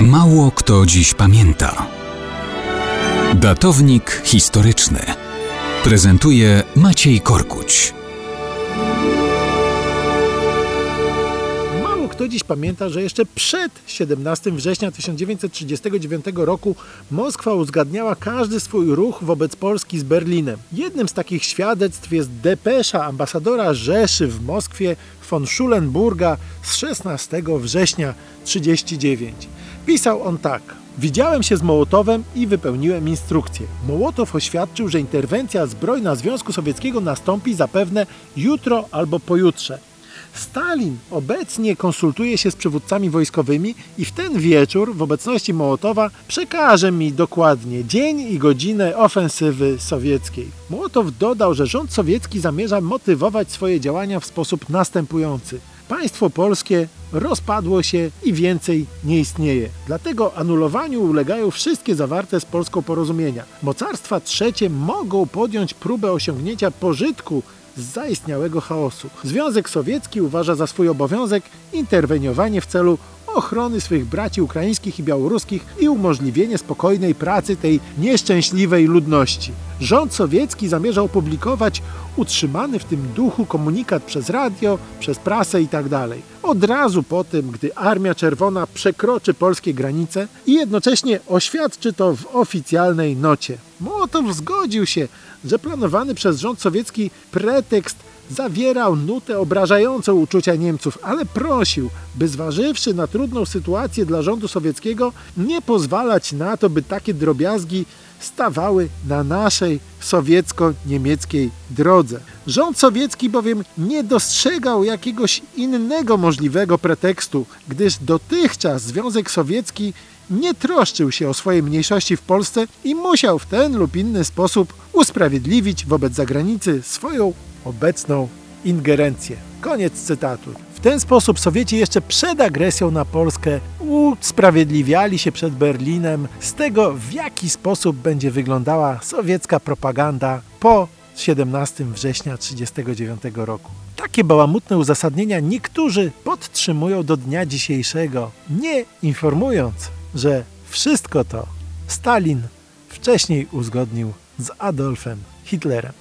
Mało kto dziś pamięta. Datownik historyczny prezentuje Maciej Korkuć. Mało kto dziś pamięta, że jeszcze przed 17 września 1939 roku Moskwa uzgadniała każdy swój ruch wobec Polski z Berlinem. Jednym z takich świadectw jest depesza ambasadora Rzeszy w Moskwie von Schulenburga z 16 września 1939. Pisał on tak. Widziałem się z Mołotowem i wypełniłem instrukcję. Mołotow oświadczył, że interwencja zbrojna Związku Sowieckiego nastąpi zapewne jutro albo pojutrze. Stalin obecnie konsultuje się z przywódcami wojskowymi i w ten wieczór w obecności Mołotowa przekaże mi dokładnie dzień i godzinę ofensywy sowieckiej. Mołotow dodał, że rząd sowiecki zamierza motywować swoje działania w sposób następujący. Państwo polskie rozpadło się i więcej nie istnieje. Dlatego anulowaniu ulegają wszystkie zawarte z Polską porozumienia. Mocarstwa trzecie mogą podjąć próbę osiągnięcia pożytku zaistniałego chaosu. Związek Sowiecki uważa za swój obowiązek interweniowanie w celu ochrony swych braci ukraińskich i białoruskich i umożliwienie spokojnej pracy tej nieszczęśliwej ludności. Rząd sowiecki zamierza opublikować utrzymany w tym duchu komunikat przez radio, przez prasę itd. Od razu po tym, gdy Armia Czerwona przekroczy polskie granice i jednocześnie oświadczy to w oficjalnej nocie. Mołotow zgodził się, że planowany przez rząd sowiecki pretekst zawierał nutę obrażającą uczucia Niemców, ale prosił, by zważywszy na trudną sytuację dla rządu sowieckiego, nie pozwalać na to, by takie drobiazgi stawały na naszej sowiecko-niemieckiej drodze. Rząd sowiecki bowiem nie dostrzegał jakiegoś innego możliwego pretekstu, gdyż dotychczas Związek Sowiecki nie troszczył się o swoje mniejszości w Polsce i musiał w ten lub inny sposób usprawiedliwić wobec zagranicy swoją obecną ingerencję. Koniec cytatu. W ten sposób Sowieci jeszcze przed agresją na Polskę usprawiedliwiali się przed Berlinem z tego, w jaki sposób będzie wyglądała sowiecka propaganda po 17 września 1939 roku. Takie bałamutne uzasadnienia niektórzy podtrzymują do dnia dzisiejszego, nie informując, że wszystko to Stalin wcześniej uzgodnił z Adolfem Hitlerem.